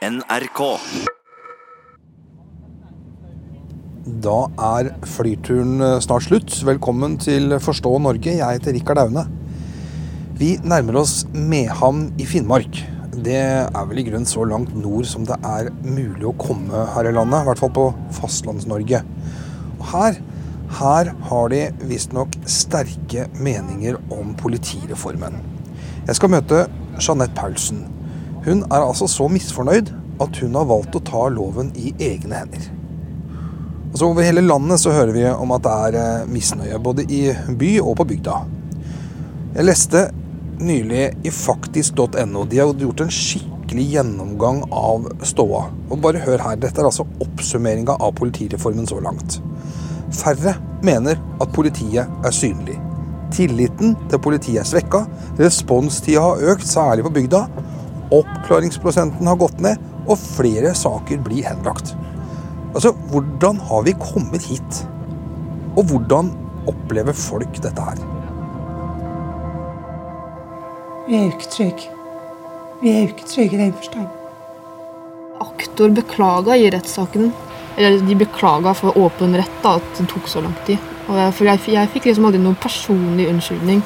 NRK. Da er flyturen eh, snart slutt. Velkommen til Forstå Norge. Jeg heter Rikard Aune. Vi nærmer oss Mehamn i Finnmark. Det er vel i grunn så langt nord som det er mulig å komme her i landet. I hvert fall på Fastlands-Norge. Og her, her har de visstnok sterke meninger om politireformen. Jeg skal møte Jeanette Paulsen. Hun er altså så misfornøyd at hun har valgt å ta loven i egne hender. Altså Over hele landet så hører vi om at det er eh, misnøye, både i by og på bygda. Jeg leste nylig i faktisk.no. De har gjort en skikkelig gjennomgang av ståa. Og bare hør her, dette er altså oppsummeringa av politireformen så langt. Færre mener at politiet er synlig. Tilliten til politiet er svekka. Responstida har økt, særlig på bygda. Oppklaringsprosenten har gått ned, og flere saker blir henlagt. Altså, hvordan har vi kommet hit? Og hvordan opplever folk dette her? Vi er jo ikke trygge. Vi er jo ikke trygge i den forstand. Aktor beklaga i rettssaken. Eller de beklaga for åpen rett da, at det tok så lang tid. Og jeg, for jeg, jeg fikk liksom aldri noen personlig unnskyldning.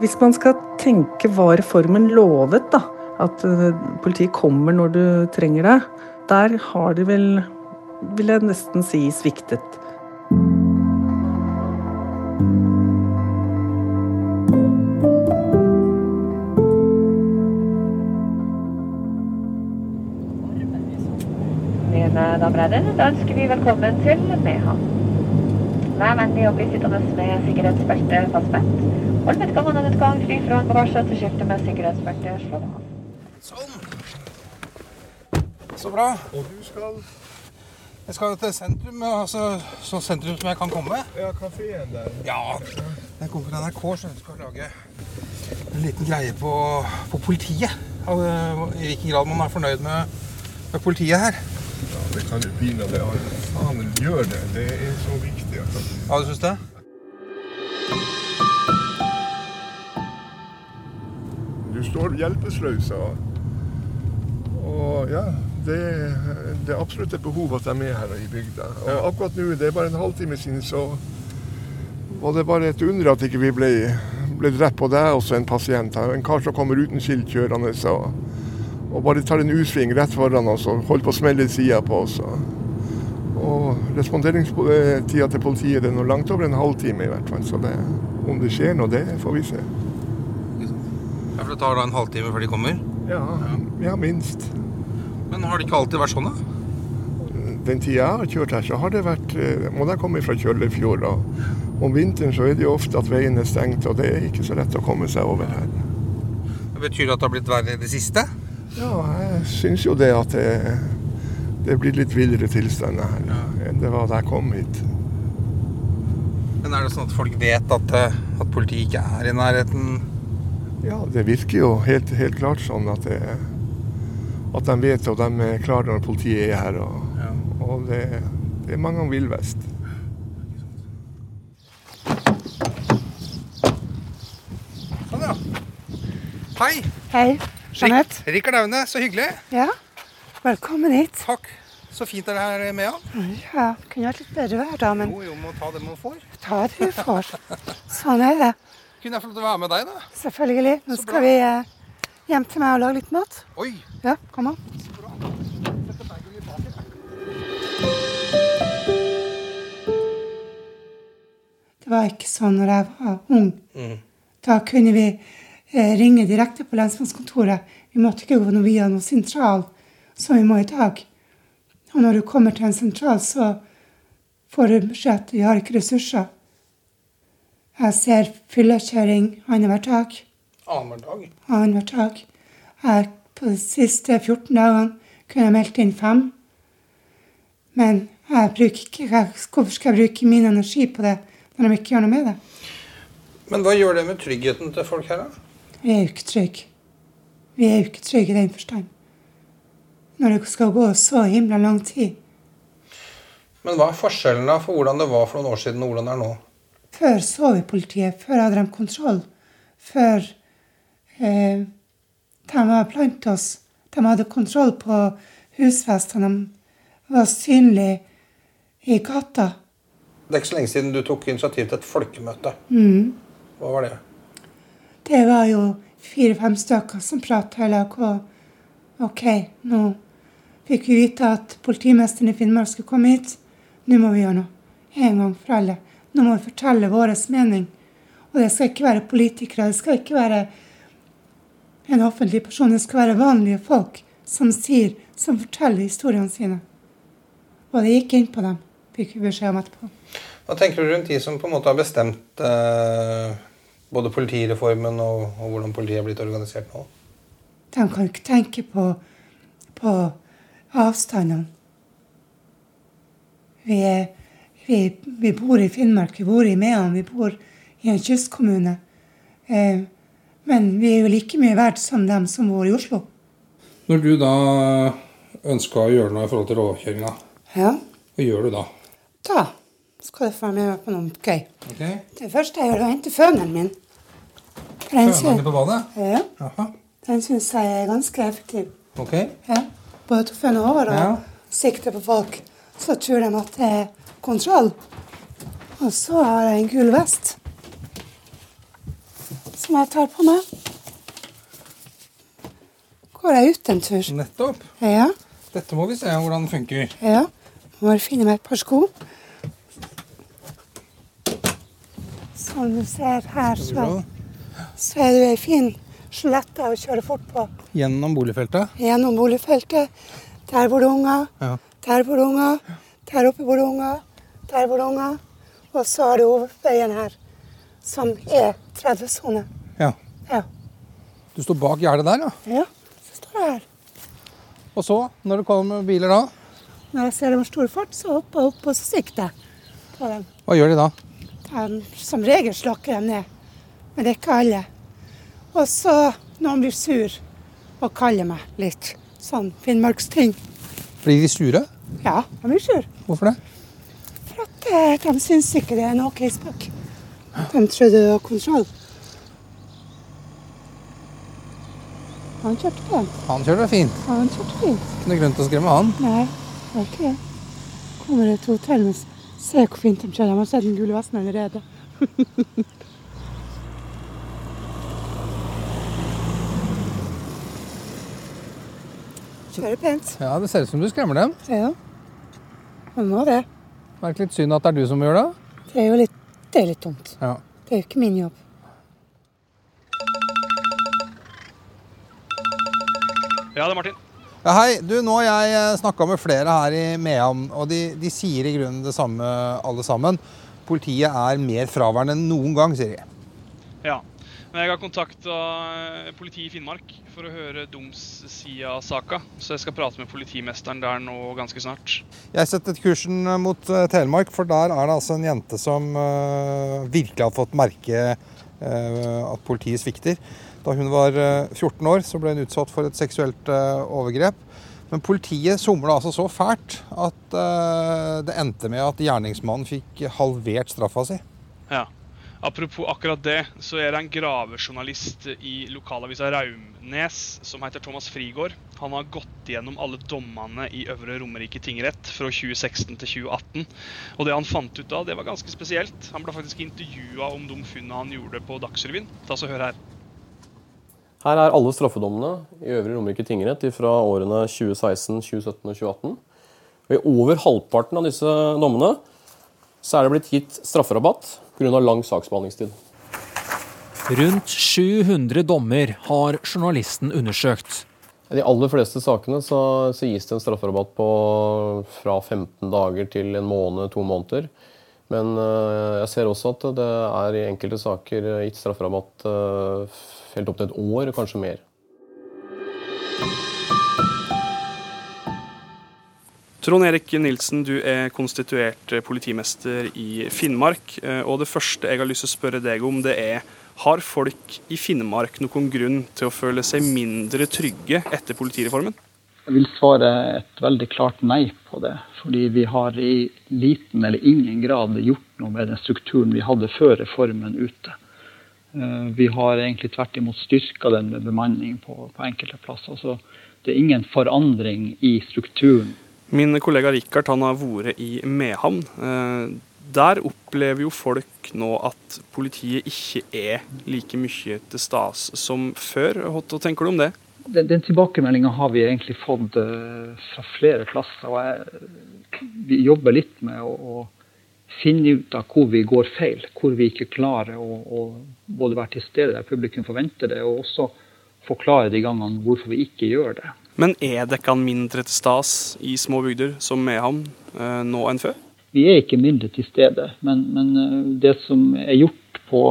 Hvis man skal tenke hva reformen lovet, da, at eh, politiet kommer når du trenger det, der har de vel, vil jeg nesten si, sviktet. Mine damer og da ønsker vi velkommen til Mehamn. Vær vennlig å bli sittende med sikkerhetsbeltet fastspent. Hold vedkommende utgang fri fra bagasje til skiltet med sikkerhetsbelte slå av. Sånn. Så bra. Og du skal Jeg skal jo til sentrum, altså så sentrum som jeg kan komme. Ja, kafeen der. Ja, jeg kommer fra NRK, så jeg skal lage en liten greie på, på politiet. Eh, I hvilken grad man er fornøyd med, med politiet her. Ja, det kan jo pinadø faen gjør det. Det er så viktig. Altså. Ja, du syns det? Du står hjelpeløs. Ja, det, det er absolutt et behov at de er med her i bygda. Og akkurat nå, det er bare en halvtime siden, så var det bare et under at ikke vi ble, ble drept på deg også, en pasient. En kar som kommer uten skilt kjørende og, og bare tar en U-sving rett foran oss og holder på å smelle sida på oss. Og, og responderingstida til politiet det er nå langt over en halvtime i hvert fall. Så det, om det skjer noe, det får vi se. Ja, for Det tar da en halvtime før de kommer. Ja, ja minst. Men har det ikke alltid vært sånn, da? Den tida jeg har kjørt her, så har det vært eh, Må jeg komme fra Kjøllefjord. Og om vinteren så er det jo ofte at veien er stengt, og det er ikke så lett å komme seg over her. Det betyr at det har blitt verre i det siste? Ja, jeg syns jo det at det, det blir litt villere tilstander her enn det var da jeg kom hit. Men er det sånn at folk vet at, eh, at politiet ikke er i nærheten? Ja, det virker jo helt, helt klart sånn at, det, at de vet og de er klare når politiet er her. Og, og det, det er mange villvest. Sånn, ja. Hei. Hei, Jeanette. Rik- Rikard Aune, så hyggelig. Ja, velkommen hit. Takk. Så fint det er med han. Ja, kunne vært litt bedre vær da, men Jo, jo, må ta det man får. ta det du får. Sånn er det. Kunne jeg få lov til å være med deg, da? Selvfølgelig. Nå skal vi eh, hjem til meg og lage litt mat. Oi. Ja, kom an. Det var ikke sånn når jeg var ung. Da kunne vi eh, ringe direkte på lensmannskontoret. Vi måtte ikke gå noe via noen sentral, som vi må i dag. Og når du kommer til en sentral, så får du beskjed at vi har ikke ressurser. Jeg ser fyllekjøring annenhver dag. Annenhver dag. Annenhver dag. Jeg, på de siste 14 dagene kunne jeg meldt inn fem. Men jeg bruker ikke, hvorfor skal jeg bruke min energi på det når de ikke gjør noe med det? Men hva gjør det med tryggheten til folk her, da? Vi er jo ikke trygge. Vi er jo ikke trygge i den forstand. Når det skal gå så himla lang tid. Men hva er forskjellen da for hvordan det var for noen år siden og hvordan det er nå? Før så vi politiet. Før hadde de kontroll. Før eh, de var blant oss. De hadde kontroll på husfestene. de var synlige i gata. Det er ikke så lenge siden du tok initiativ til et folkemøte. Hva var det? Det var jo fire-fem stykker som prata i lag. OK, nå fikk vi vite at politimesteren i Finnmark skulle komme hit. Nå må vi gjøre noe. En gang for alle. Nå må vi fortelle vår mening. Og det skal ikke være politikere. Det skal ikke være en offentlig person. Det skal være vanlige folk som sier, som forteller historiene sine. Og det gikk inn på dem, fikk vi beskjed om etterpå. Hva tenker du rundt de som på en måte har bestemt eh, både politireformen og, og hvordan politiet er blitt organisert nå? De kan ikke tenke på, på avstandene. Vi, vi, vi bor i Finnmark, vi bor i Mehamn, vi bor i en kystkommune. Eh, men vi er jo like mye verdt som dem som bor i Oslo. Når du da ønska å gjøre noe i forhold til råkjøringa, Ja, hva gjør du da? da skal du få med meg på noe gøy. Okay. Det første jeg gjør, er å hente føneren min. Fønen Den, på badet? ja, Aha. den syns jeg er ganske effektiv. Ok. Ja. Både til å føne over og Ja. sikte på folk. Så tror de at det er kontroll. Og så har jeg en gul vest som jeg tar på meg. Går jeg ut en tur. Nettopp. Ja, Dette må vi se hvordan det funker. ja. Må bare finne meg et par sko. Som du ser her, så, så er det ei fin skjelette å kjøre fort på. Gjennom boligfeltet. gjennom boligfeltet. Der bor det unger, Ja. der bor det unger, der oppe bor det unger, der bor det unger. Og så har du hovedveien her, som er 30-sone. Ja. Du står bak gjerdet der, ja. ja, så står jeg her. Og så, når det kommer biler da, Når jeg ser dem har stor fart, så hopper jeg opp og så sikter jeg på dem. hva gjør de da? De, som regel slakker de ned, men det er ikke alle. Og så noen blir sur og kaller meg litt sånn finnmarksting. Blir de sure? Ja, de blir sure. Hvorfor det? For at eh, de syns ikke det er en OK spøk. De trodde det var kontroll. Han kjørte på. Han kjørte fint. Han kjørte fint. Ikke noe grunn til å skremme han. Nei, det var ikke det. Kommer det et hotell med Se hvor fint de kjører. De har sett den gule vesten allerede. Kjører pent. Ja, Det ser ut som du skremmer dem. Ja. Man må det. Merker litt synd at det er du som gjør det. Det er jo litt, det er litt dumt. Ja. Det er jo ikke min jobb. Ja, det er Martin. Ja, hei, du, Nå har jeg snakka med flere her i Mehamn, og de, de sier i grunnen det samme alle sammen. Politiet er mer fraværende enn noen gang, sier de. Ja. Men jeg har kontakta politiet i Finnmark for å høre domssida av saka. Så jeg skal prate med politimesteren der nå ganske snart. Jeg setter kursen mot eh, Telemark, for der er det altså en jente som eh, virkelig har fått merke eh, at politiet svikter. Da hun var eh, 14 år, så ble hun utsatt for et seksuelt eh, overgrep. Men politiet somla altså så fælt at eh, det endte med at gjerningsmannen fikk halvert straffa si. Ja. Apropos akkurat det, så er det en gravejournalist i lokalavisa Raumnes som heter Thomas Frigård. Han har gått gjennom alle dommene i Øvre Romerike tingrett fra 2016 til 2018. Og det han fant ut da, det var ganske spesielt. Han ble faktisk intervjua om de funnene han gjorde på Dagsrevyen. Ta så hør her. Her er alle straffedommene i Øvre Romerike tingrett fra årene 2016, 2017 og 2018. Og I over halvparten av disse dommene så er det blitt gitt strafferabatt pga. lang saksbehandlingstid. Rundt 700 dommer har journalisten undersøkt. I de aller fleste sakene så, så gis det en strafferabatt på fra 15 dager til en måned, to måneder. Men eh, jeg ser også at det er i enkelte saker gitt strafferabatt eh, helt opp til et år, kanskje mer. Trond Erik Nilsen, du er konstituert politimester i Finnmark. eh, Og det første jeg har lyst til å spørre deg om, det er har folk i Finnmark noen grunn til å føle seg mindre trygge etter politireformen? Jeg vil svare et veldig klart nei på det. Fordi vi har i liten eller ingen grad gjort noe med den strukturen vi hadde før reformen ute. Eh, Vi har egentlig tvert imot styrka den med bemanning på, på enkelte plasser. Så Det er ingen forandring i strukturen. Min kollega Rikard han har vært i Mehamn. Eh, der opplever jo folk nå at politiet ikke er like mye til stas som før. Hva tenker du om det? Den, den tilbakemeldinga har vi egentlig fått uh, fra flere plasser. og jeg, Vi jobber litt med å, å, finne ut av hvor vi går feil. Hvor vi ikke klarer å, å både være til stede der publikum forventer det, og også forklare de gangene hvorfor vi ikke gjør det. Men er dere mindre til stas i små bygder som Mehamn uh, nå enn før? Vi er ikke mindre til stede, men, men uh, det som er gjort på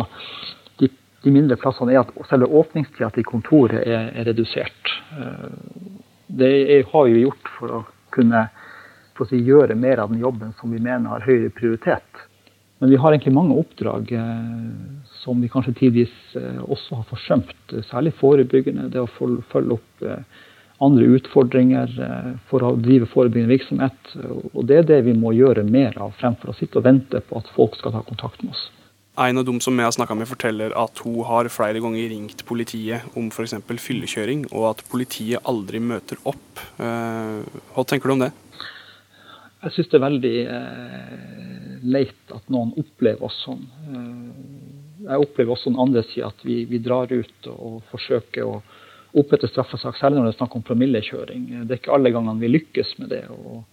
de, mindre plassene, er at selve åpningstida til kontoret er, er redusert. Eh, det er, har vi gjort for å kunne for å si, gjøre mer av den jobben som vi mener har høyere prioritet. Men vi har egentlig mange oppdrag eh, som vi kanskje tidvis eh, også har forsømt. Særlig forebyggende. Det å følge opp andre utfordringer for å drive forebyggende virksomhet. Og det er det vi må gjøre mer av, fremfor å sitte og vente på at folk skal ta kontakt med oss. En av dem som jeg har snakka med, forteller at hun har flere ganger ringt politiet om f.eks. fyllekjøring, og at politiet aldri møter opp. Eh, hva tenker du om det? Jeg syns det er veldig eh, leit at noen opplever oss sånn. Jeg opplever også den andre sida, at vi, vi, drar ut og forsøker å opprette straffesak, særlig når det er snakk om promillekjøring. Det er ikke alle gangene vi lykkes med det. og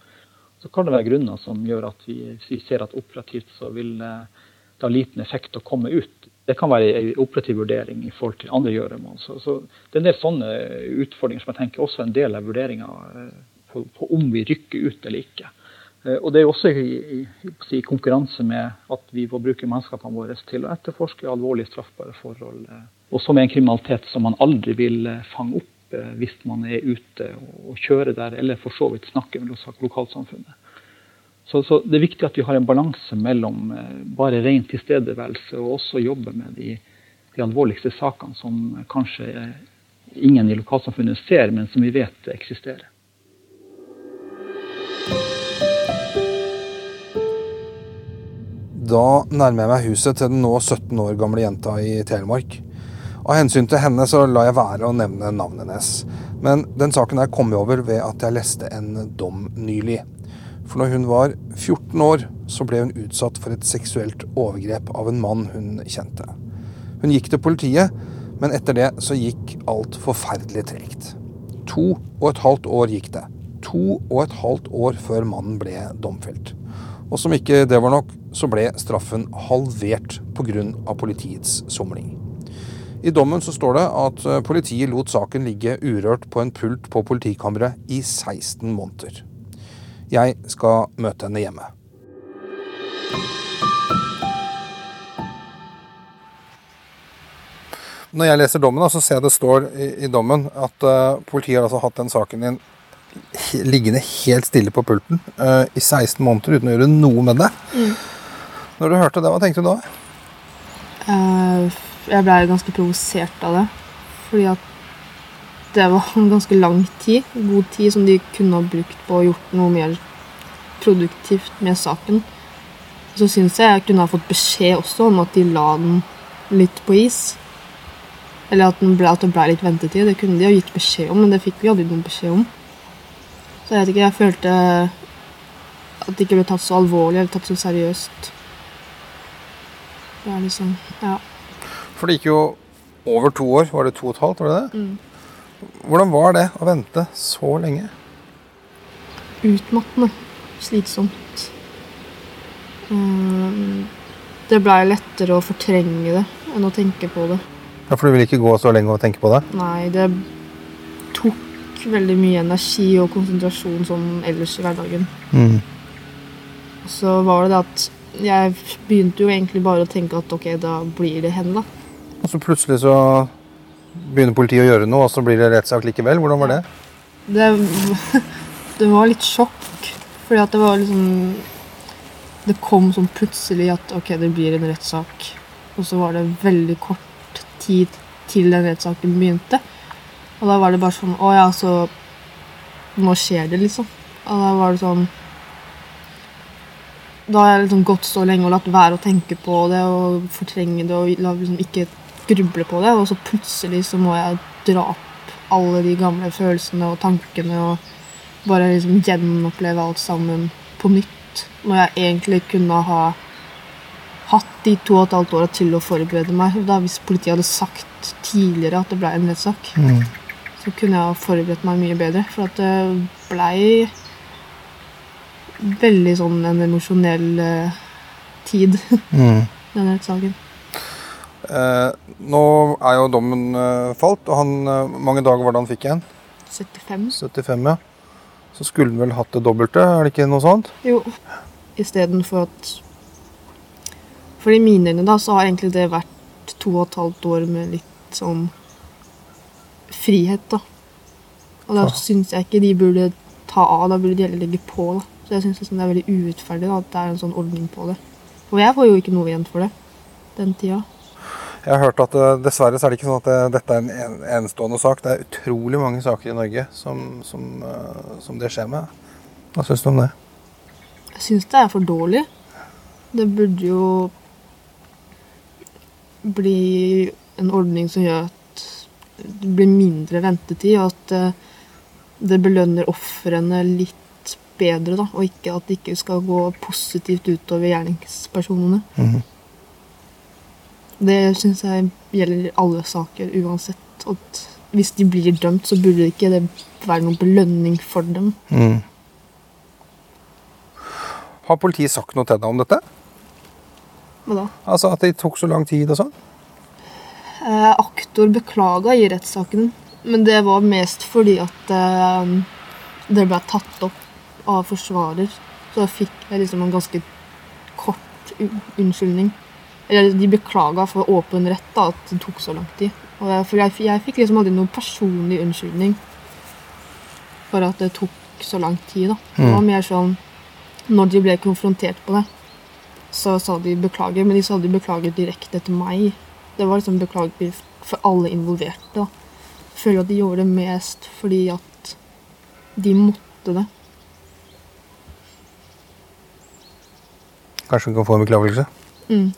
Så kan det være grunner som gjør at vi, vi ser at operativt så vil eh, det har liten effekt å komme ut. Det kan være en operativ vurdering i forhold til andre gjøremål. Så, så, det er en del sånne utfordringer som jeg tenker også er en del av vurderinga eh, på, på, om vi rykker ut eller ikke. Eh, og Det er også i, i, i konkurranse med at vi får bruke mannskapene våre til å etterforske alvorlige straffbare forhold og som er en kriminalitet som man aldri vil eh, fange opp eh, hvis man er ute og kjører der, eller for så vidt snakker med lokalsamfunnet. Så, så, Det er viktig at vi har en balanse mellom eh, bare ren tilstedeværelse og også jobbe med de, de alvorligste sakene som kanskje ingen i lokalsamfunnet ser, men som vi vet eksisterer. Da nærmer jeg meg huset til den nå 17 år gamle jenta i Telemark. Av hensyn til henne så lar jeg være å nevne navnet hennes. Men den saken her kom jeg over ved at jeg leste en dom nylig. For når hun var 14 år, så ble hun utsatt for et seksuelt overgrep av en mann hun kjente. Hun gikk til politiet, men etter det så gikk alt forferdelig tregt. To og et halvt år gikk det. To og et halvt år før mannen ble domfelt. Og som ikke det var nok, så ble straffen halvert pga. politiets somling. I dommen så står det at eh, politiet lot saken ligge urørt på en pult på politikammeret i 16 måneder. Jeg skal møte henne hjemme. Når jeg leser dommen, så ser jeg det står i, dommen at uh, politiet har altså hatt den saken din liggende helt stille på pulten uh, i 16 måneder uten å gjøre noe med det. Mm. Når du hørte det, hva tenkte du da? Uh, jeg ble ganske provosert av det. Fordi at det var en ganske lang tid, god tid, som de kunne ha brukt på å gjort noe mer produktivt med saken. Så syns jeg jeg kunne ha fått beskjed også om at de la den litt på is. Eller at, ble, at det ble litt ventetid. Det kunne de ha gitt beskjed om, men det fikk vi aldri noen beskjed om. Så jeg vet ikke, jeg følte at det ikke ble tatt så alvorlig eller tatt så seriøst. Det er liksom Ja. For det gikk jo over to år. Var det to og et halvt? var det det? Mm. Hvordan var det å vente så lenge? Utmattende. Slitsomt. Um, det blei lettere å fortrenge det enn å tenke på det. Ja, For du ville ikke gå så lenge og tenke på det? Nei, det tok veldig mye energi og konsentrasjon som ellers i hverdagen. Mm. Så var det det at jeg begynte jo egentlig bare å tenke at ok, da blir det henne, da. Og så plutselig så begynner politiet å gjøre noe, og så blir det rettssak likevel. Hvordan var det? det? Det var litt sjokk. Fordi at det var liksom Det kom sånn plutselig at ok, det blir en rettssak. Og så var det veldig kort tid til den rettssaken begynte. Og da var det bare sånn Å ja, så Nå skjer det, liksom. Og da var det sånn Da har jeg liksom gått så lenge og latt være å tenke på det og fortrenge det og liksom ikke gruble på det, og så plutselig så må jeg dra opp alle de gamle følelsene og tankene og bare liksom gjenoppleve alt sammen på nytt. Når jeg egentlig kunne ha hatt de to og et halvt åra til å forberede meg. Da Hvis politiet hadde sagt tidligere at det ble en rettssak, Mm. så kunne jeg ha forberedt meg mye bedre. For at det blei veldig sånn en emosjonell eh, tid, Mm. den rettssaken. Eh, nå er jo dommen eh, falt, og han, eh, mange dager var det han fikk igjen? 75. 75, ja. Så skulle han vel hatt det dobbelte, er det ikke noe sånt? Jo. Istedenfor at For i mine øyne da, så har egentlig det vært to og et halvt år med litt sånn frihet, da. Og da Ja. syns jeg ikke de burde ta av, da burde de heller legge på. da. Så jeg syns liksom det er veldig urettferdig da, at det er en sånn ordning på det. Og jeg får jo ikke noe igjen for det den tida. Jeg har hørt at eh, dessverre så er det ikke sånn at eh, dette er en en- enestående sak. Det er utrolig mange saker i Norge som, som, eh, som det skjer med. Hva syns du om det? Jeg syns det er for dårlig. Det burde jo bli en ordning som gjør at det blir mindre ventetid, og at det belønner ofrene litt bedre, da, og ikke at det ikke skal gå positivt utover gjerningspersonene. Mhm. Det syns jeg gjelder alle saker uansett. At hvis de blir dømt, så burde det ikke det være noen belønning for dem. Mm. Har politiet sagt noe til deg om dette? Hva da? Altså At det tok så lang tid og sånn? Eh, aktor beklaga i rettssaken, men det var mest fordi at eh, det ble tatt opp av forsvarer. Så da fikk jeg liksom en ganske kort unnskyldning. Eller de beklaga for åpen rett da, at det tok så lang tid. Og jeg, for jeg, jeg fikk liksom aldri noen personlig unnskyldning for at det tok så lang tid. da. Det var Mm. mer sånn Når de ble konfrontert på det, så sa de beklager, men de sa de beklager direkte til meg. Det var liksom beklager for alle involverte. da. Jeg føler at de gjorde det mest fordi at de måtte det. Kanskje vi kan få en beklagelse? Mm.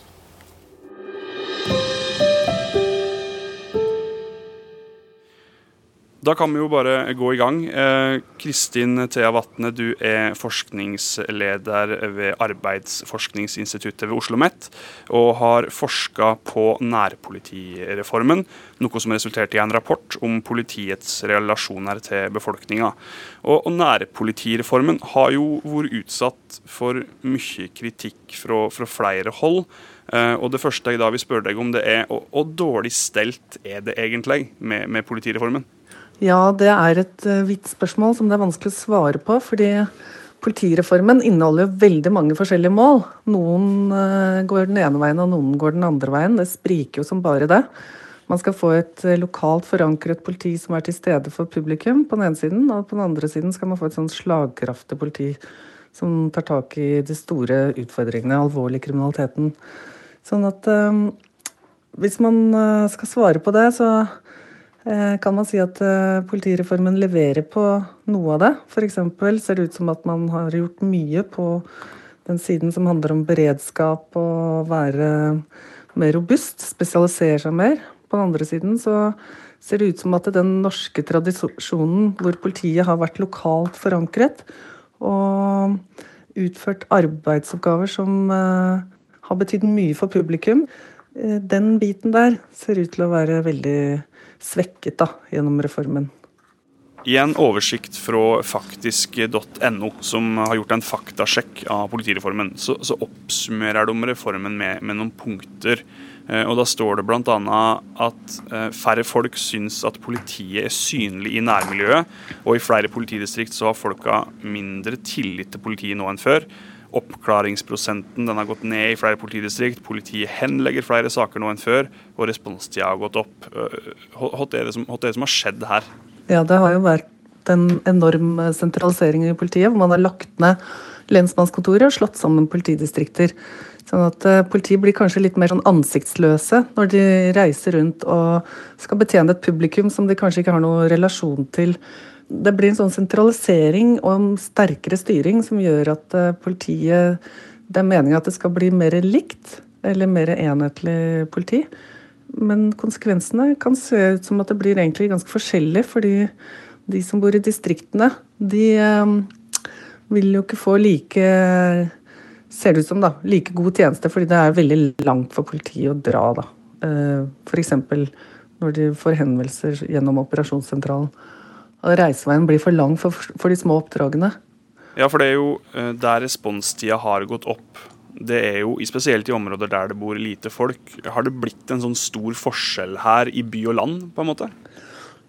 Da kan vi jo bare gå i gang. Eh, Kristin Thea Vatne, du er forskningsleder ved Arbeidsforskningsinstituttet ved Oslo OsloMet, og har forska på nærpolitireformen, noe som resulterte i en rapport om politiets relasjoner til befolkninga. Og nærpolitireformen har jo vært utsatt for mye kritikk fra, fra flere hold. Eh, og det første jeg da vil spørre deg om, det er hvor dårlig stelt er det egentlig med, med politireformen? Ja, det er et uh, vidt spørsmål som det er vanskelig å svare på. Fordi politireformen inneholder jo veldig mange forskjellige mål. Noen uh, går den ene veien, og noen går den andre veien. Det spriker jo som bare det. Man skal få et uh, lokalt forankret politi som er til stede for publikum på den ene siden, og på den andre siden skal man få et sånn slagkraftig politi som tar tak i de store utfordringene, alvorlig kriminaliteten. Sånn at hvis man skal svare på det, så Eh, kan man si at eh, politireformen leverer på noe av det. F.eks. ser det ut som at man har gjort mye på den siden som handler om beredskap og være mer robust, spesialisere seg mer. På den andre siden så ser det ut som at den norske tradisjonen hvor politiet har vært lokalt forankret og utført arbeidsoppgaver som eh, har betydd mye for publikum, eh, den biten der ser ut til å være veldig svekket da, gjennom reformen. I en oversikt fra faktisk.no, som har gjort en faktasjekk av politireformen, så, så oppsummerer de reformen med, med noen punkter. Eh, og Da står det bl.a. at eh, færre folk syns at politiet er synlig i nærmiljøet. Og i flere politidistrikt så har folka mindre tillit til politiet nå enn før. Oppklaringsprosenten den har gått ned i flere politidistrikt. Politiet henlegger flere saker nå enn før, og responstida har gått opp. Eh, Hva er det som, hva er det som har skjedd her? Ja, det har jo vært en enorm sentralisering i politiet, hvor man har lagt ned lensmannskontoret og slått sammen politidistrikter. Sånn at uh, Politiet blir kanskje litt mer sånn ansiktsløse når de reiser rundt og skal betjene et publikum som de kanskje ikke har noen relasjon til. Det blir en sånn sentralisering og en sterkere styring som gjør at uh, politiet Det er meninga at det skal bli mer likt, eller mer enhetlig politi. men konsekvensene kan se ut som at det blir egentlig ganske forskjellig, fordi de som bor i distriktene, de eh, vil jo ikke få like ser det ut som da, like god tjeneste, fordi det er veldig langt for politiet å dra. da. Eh, F.eks. når de får henvendelser gjennom operasjonssentralen. Og reiseveien blir for lang for, for de små oppdragene. Ja, for det er jo eh, der responstida har gått opp. Det er jo spesielt i områder der det bor lite folk. Har det blitt en sånn stor forskjell her i by og land, på en måte?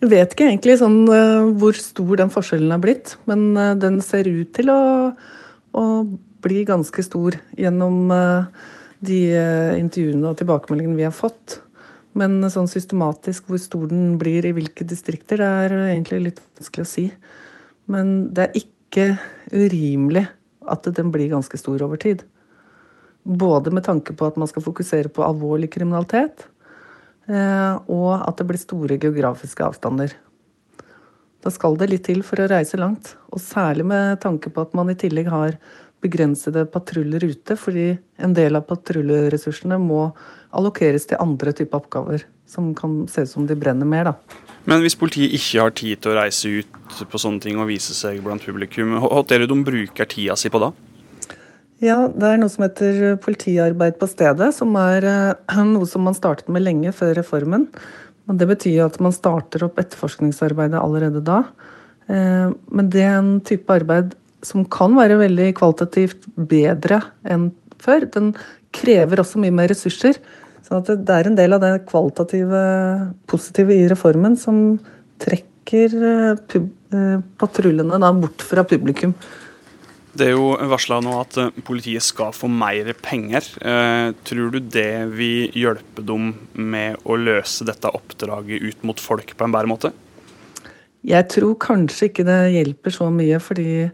Jeg vet ikke egentlig sånn uh, hvor stor den forskjellen er blitt, men uh, den ser ut til å, å bli ganske stor gjennom de intervjuene og tilbakemeldingene vi har fått. Men sånn systematisk hvor stor den blir i hvilke distrikter, det er egentlig litt vanskelig å si. Men det er ikke urimelig at den blir ganske stor over tid. Både med tanke på at man skal fokusere på alvorlig kriminalitet, Eh, og at det blir store geografiske avstander. Da skal det litt til for å reise langt, og særlig med tanke på at man i tillegg har begrensede patruljer ute, fordi en del av patruljeressursene må allokeres til andre typer oppgaver, som kan se ut som de brenner mer. da. Men hvis politiet ikke har tid til å reise ut på sånne ting og vise seg blant publikum, hva er det de bruker tida si på da? Ja, det er noe som heter politiarbeid på stedet, som er eh, noe som man startet med lenge før reformen. Men det betyr at man starter opp etterforskningsarbeidet allerede da. Eh, men det er type arbeid som kan være veldig kvalitativt bedre enn før. Den krever også mye mer ressurser. Så sånn det er en del av det kvalitative positive i reformen som trekker eh, patruljene bort fra publikum. Det er jo varsla nå at eh, politiet skal få mer penger. Eh, tror du det vil hjelpe dem med å løse dette oppdraget ut mot folk på en bedre måte? Jeg tror kanskje ikke det hjelper så mye, fordi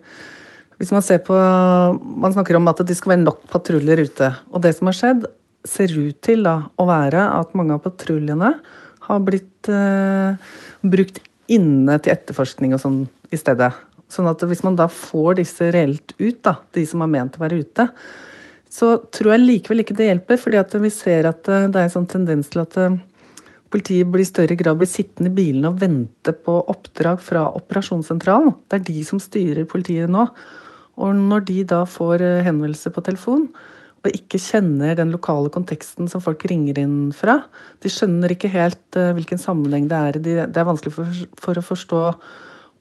hvis man ser på Man snakker om at det skal være nok patruljer ute. Og det som har skjedd, ser ut til da, å være at mange av patruljene har blitt eh, brukt inne til etterforskning og sånn i stedet. Sånn at hvis man da får disse reelt ut, da, de som er ment å være ute, så tror jeg likevel ikke det hjelper. fordi at vi ser at eh, det er en sånn tendens til at eh, politiet blir i større grad blir sittende i bilene og vente på oppdrag fra operasjonssentralen. Det er de som styrer politiet nå. Og når de da får eh, henvendelse på telefon, og ikke kjenner den lokale konteksten som folk ringer inn fra. De skjønner ikke helt hvilken sammenheng det er i. Det er vanskelig for, for å forstå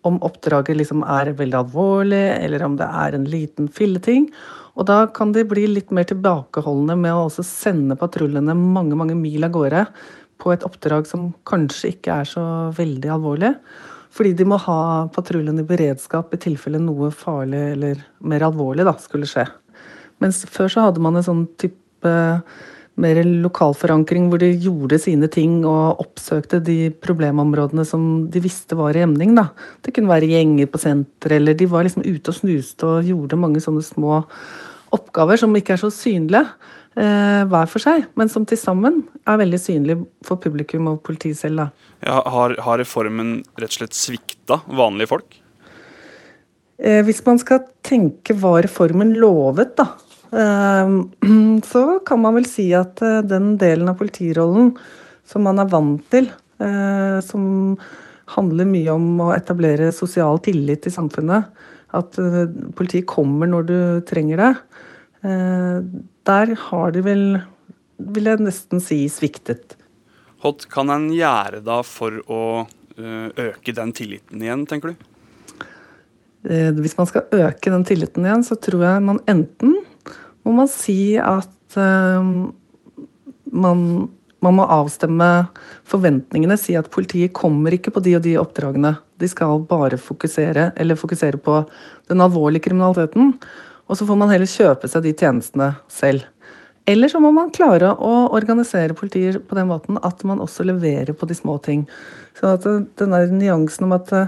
om oppdraget liksom er veldig alvorlig, eller om det er en liten filleting. Og da kan de bli litt mer tilbakeholdne med å også sende patruljene mange mange mil av gårde på et oppdrag som kanskje ikke er så veldig alvorlig. Fordi de må ha patruljen i beredskap i tilfelle noe farlig eller mer alvorlig da, skulle skje. Mens før så hadde man en sånn type mer lokal forankring, hvor de gjorde sine ting og oppsøkte de problemområdene som de visste var i emning. Da. Det kunne være gjenger på senteret, eller de var liksom ute og snuste og gjorde mange sånne små oppgaver som ikke er så synlige eh, hver for seg, men som til sammen er veldig synlig for publikum og politiet selv. Ja, har, har, reformen rett og slett svikta vanlige folk? Eh, hvis man skal tenke hva reformen lovet, da, Ehm, så kan man vel si at eh, den delen av politirollen som man er vant til, eh, som handler mye om å etablere sosial tillit i samfunnet, at eh, politiet kommer når du trenger det, der har de vel, vil jeg nesten si, sviktet. Hva kan en gjøre da for å øke den tilliten igjen, tenker du? Hvis man skal øke den tilliten igjen, så tror jeg man enten må man si at uh, man, man, må avstemme forventningene. Si at politiet kommer ikke på de og de oppdragene. De skal bare fokusere, eller fokusere på den alvorlige kriminaliteten. Og så får man heller kjøpe seg de tjenestene selv. Eller så må man klare å organisere politiet på den måten at man også leverer på de små ting. Så at denne nyansen om at uh,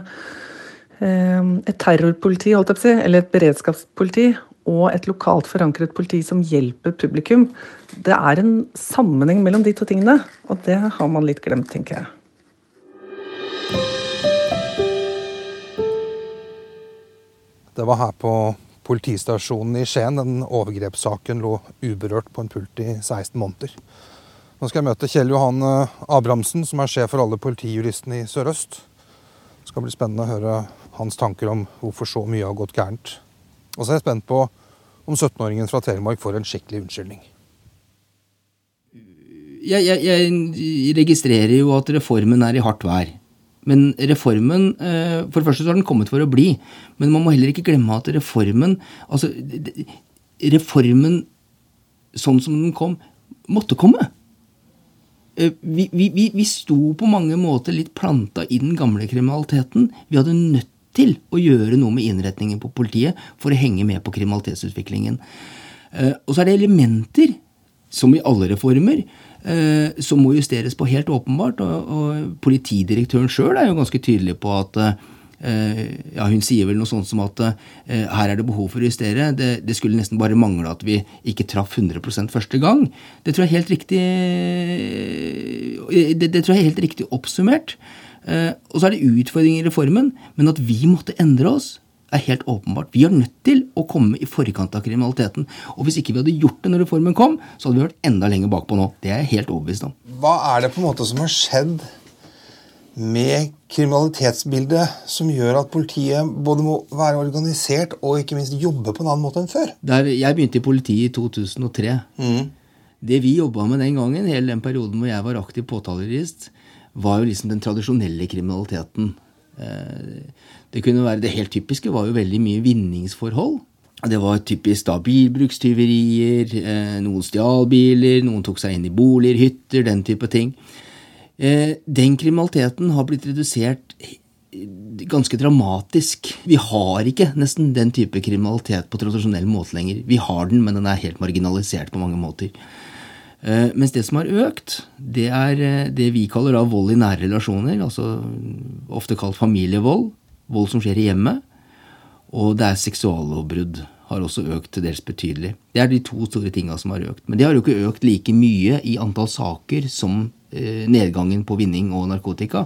et terrorpoliti, holdt jeg på å si, eller et beredskapspoliti og et lokalt forankret politi som hjelper publikum. Det er en sammenheng mellom de to tingene, og det har man litt glemt, tenker jeg. Det var her på politistasjonen i Skien den overgrepssaken lå uberørt på en pult i 16 måneder. Nå skal jeg møte Kjell Johan eh, Abrahamsen, som er sjef for alle politijuristene i Sør-Øst. Det skal bli spennende å høre hans tanker om hvorfor så mye har gått gærent. Og så er jeg spent på om 17-åringen fra Telemark får en skikkelig unnskyldning. Jeg, jeg, jeg registrerer jo at reformen er i hardt vær. Men reformen eh, For det første så har den kommet for å bli. Men man må heller ikke glemme at reformen Altså, reformen sånn som den kom, måtte komme. Eh, vi, vi, vi, sto på mange måter litt planta i den gamle kriminaliteten. Vi hadde nødt til å gjøre noe med innretningen på politiet for å henge med på kriminalitetsutviklingen. Eh, og så er det elementer, som i alle reformer, som må justeres på helt åpenbart. Og, og politidirektøren sjøl er jo ganske tydelig på at eh, ja, Hun sier vel noe sånt som at eh, her er det behov for å justere. Det, det, skulle nesten bare mangle at vi ikke traff 100% første gang. Det tror jeg er helt riktig det, det tror jeg er helt riktig oppsummert. og så er det utfordringer i reformen, men at vi måtte endre oss er helt åpenbart. Vi er nødt til å komme i forkant av kriminaliteten. Og hvis ikke vi hadde gjort det når reformen kom, så hadde vi vært enda lenger bakpå nå. Det er jeg helt overbevist om. Hva er det på en måte som har skjedd med kriminalitetsbildet som gjør at politiet både må være organisert og ikke minst jobbe på en annen måte enn før? Der jeg begynte i politiet i 2003. Mm. Det vi jobba med den gangen, hele den perioden hvor jeg var aktiv påtalerist, var jo liksom den tradisjonelle kriminaliteten. Eh, det kunne være det helt typiske var jo veldig mye vinningsforhold. Det var typisk da bilbrukstyverier, eh, noen stjal biler, noen tok seg inn i boliger, hytter, den type ting. Eh, den kriminaliteten har blitt redusert ganske dramatisk. Vi har ikke nesten den type kriminalitet på tradisjonell måte lenger. Vi har den, men den er helt marginalisert på mange måter. Eh, mens det som har økt, det er det vi kaller da vold i nære relasjoner, altså ofte kalt familievold vold som skjer i hjemmet, og det er seksuallovbrudd har også økt til dels betydelig. Det er de to store tinga som har økt. Men det har jo ikke økt like mye i antall saker som eh, nedgangen på vinning og narkotika.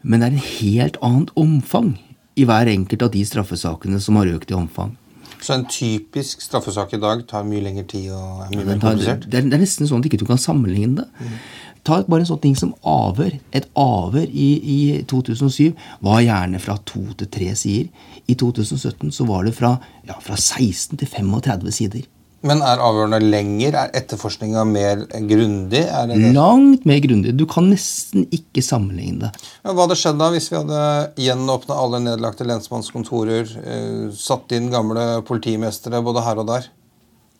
Men det er en helt annet omfang i hver enkelt av de straffesakene som har økt i omfang. Så en typisk straffesak i dag tar mye lengre tid og er mye mer komplisert? Det det er nesten sånn at du ikke kan sammenligne det. Mm. Ta bare en sånn ting som avhør. Et avhør i, i 2007 var gjerne fra to til tre sider. I 2017 så var det fra, ja, fra 16 til 35 sider. Men er avhørene lenger? Er etterforskninga mer grundig? Langt mer grundig. Du kan nesten ikke sammenligne det. Men Hva hadde skjedd da hvis vi hadde gjenåpna alle nedlagte lensmannskontorer, eh, satt inn gamle politimestere både her og der?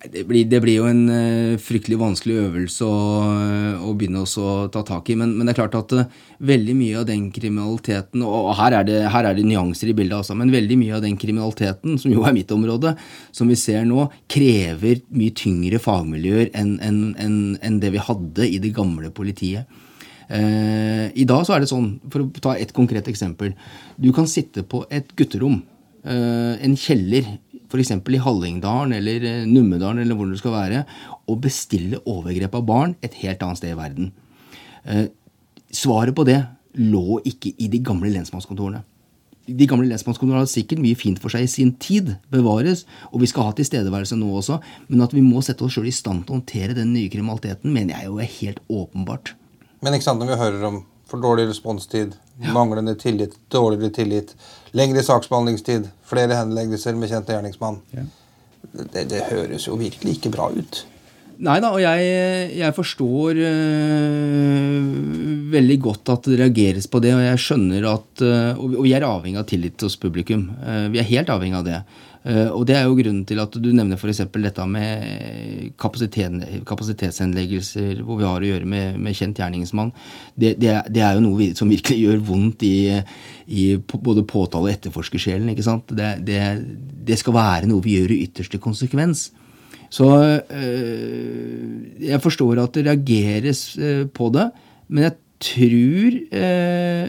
Det blir, det blir, jo en uh, fryktelig vanskelig øvelse å, uh, å begynne å ta tak i. Men, men, det er klart at uh, veldig mye av den kriminaliteten Og, her, er det, her, er det, nyanser i bildet, altså. Men veldig mye av den kriminaliteten, som jo er mitt område, som vi ser nå, krever mye tyngre fagmiljøer enn en, en, en det vi hadde i det gamle politiet. I dag så er det sånn, for å ta et konkret eksempel Du kan sitte på et gutterom, en kjeller f.eks. i Hallingdalen eller eh, Numedalen eller hvor det skal være, og bestille overgrep av barn et helt annet sted i verden. Eh, svaret på det lå ikke i de gamle lensmannskontorene. De gamle lensmannskontorene hadde sikkert mye fint for seg i sin tid, bevares, og vi skal ha tilstedeværelse nå også, men at vi må sette oss sjøl i stand til å håndtere den nye kriminaliteten, mener jeg jo er helt åpenbart. Men ikke sant, når vi hører om for dårlig responstid, ja. manglende tillit, dårligere tillit, lengre saksbehandlingstid, flere henleggelser med kjente gjerningsmann. Ja. Det, det, høres jo virkelig ikke bra ut. Nei da, og jeg, jeg forstår øh, veldig godt at det reageres på det. Og jeg skjønner at øh, Og vi er avhengig av tillit hos publikum. Uh, vi er helt avhengig av det. Uh, og det er jo grunnen til at du nevner f.eks. dette med kapasitet, kapasitetshenleggelser, hvor vi har å gjøre med, med kjent gjerningsmann. Det, det, det, er jo noe som virkelig gjør vondt i, i både påtale- og etterforskersjelen. ikke sant? Det, det, skal være noe vi gjør i ytterste konsekvens. Så øh, jeg forstår at det reageres på det, men jeg tror øh,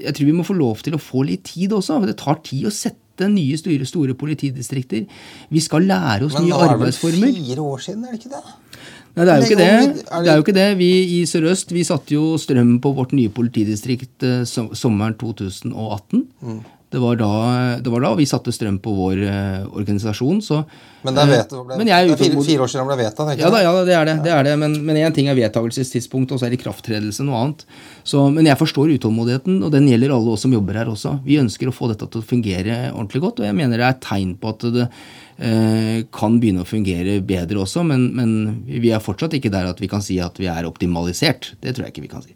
Jeg tror vi må få lov til å få litt tid også. for Det tar tid å sette nye store, store politidistrikter. Vi skal lære oss nye arbeidsformer. Men nå er det fire år siden, er det ikke det? Nei, det er jo ikke det. det er jo ikke det. Vi i Sør-Øst vi satte jo strøm på vårt nye politidistrikt sommeren 2018. Mm. Det var da, det var da vi satte strøm på vår uh, organisasjon. Så, men det er, vet, ble, men jeg er fire, fire, år siden det ble vedtatt? Ja, da, ja det er det. det, er det. Men én ting er vedtakelsestidspunktet, og så er ikrafttredelse noe annet. Så, men jeg forstår utålmodigheten, og den gjelder alle oss som jobber her også. Vi ønsker å få dette til å fungere ordentlig godt, og jeg mener det er et tegn på at det uh, kan begynne å fungere bedre også, men, men vi er fortsatt ikke der at vi kan si at vi er optimalisert. Det tror jeg ikke vi kan si.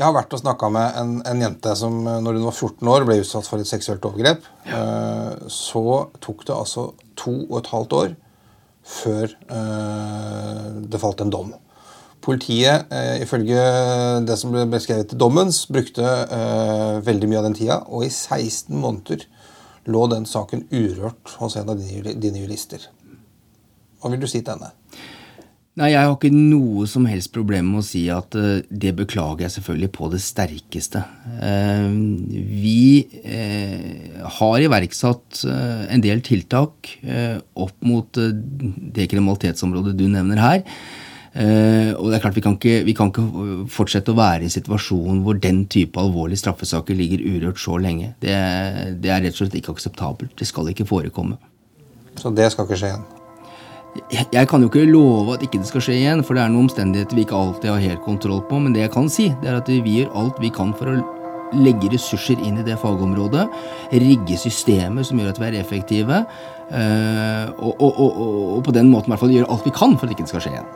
Jeg har vært og snakka med en, en, jente som når hun var 14 år ble utsatt for et seksuelt overgrep. Ja. Eh, så tok det altså to og et halvt år før eh, det falt en dom. Politiet, eh, ifølge det som ble beskrevet i dommen, brukte veldig mye av den tida. Og i 16 måneder lå den saken urørt hos en av dine jurister. Hva vil du si til henne? Nei, Jeg har ikke noe som helst problem med å si at uh, det beklager jeg selvfølgelig på det sterkeste. Uh, vi uh, har iverksatt en del tiltak opp mot det kriminalitetsområdet du nevner her. og det er klart Vi kan, ikke, vi kan ikke fortsette å være i en situasjon hvor den type alvorlige straffesaker ligger urørt så lenge. Det, det er rett og slett ikke akseptabelt. Det skal ikke forekomme. Så det skal ikke skje igjen? Jeg kan jo ikke love at ikke det skal skje igjen, for det er noen omstendigheter vi ikke alltid har helt kontroll på. Men det jeg kan si, det er at vi gjør alt vi kan for å legge ressurser inn i det fagområdet. Rigge systemer som gjør at vi er effektive. Eh, og, og, og, og på den måten i hvert fall gjøre alt vi kan for at ikke det skal skje igjen.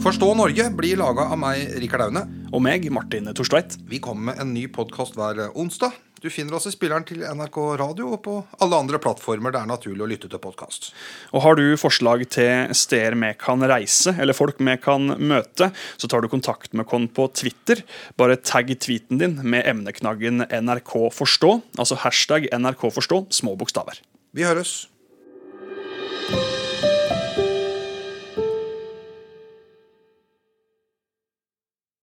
Forstå Norge blir laga av meg, Rikard Aune. Og meg, Martin Torstveit. Vi kommer med en ny podkast hver onsdag. Du finner oss i spilleren til NRK Radio og på alle andre plattformer det er naturlig å lytte til podkast. Og har du forslag til steder vi kan reise, eller folk vi kan møte, så tar du kontakt med oss på Twitter. Bare tagg tweeten din med emneknaggen NRK forstå, altså hashtag NRK forstå, små bokstaver. Vi høres.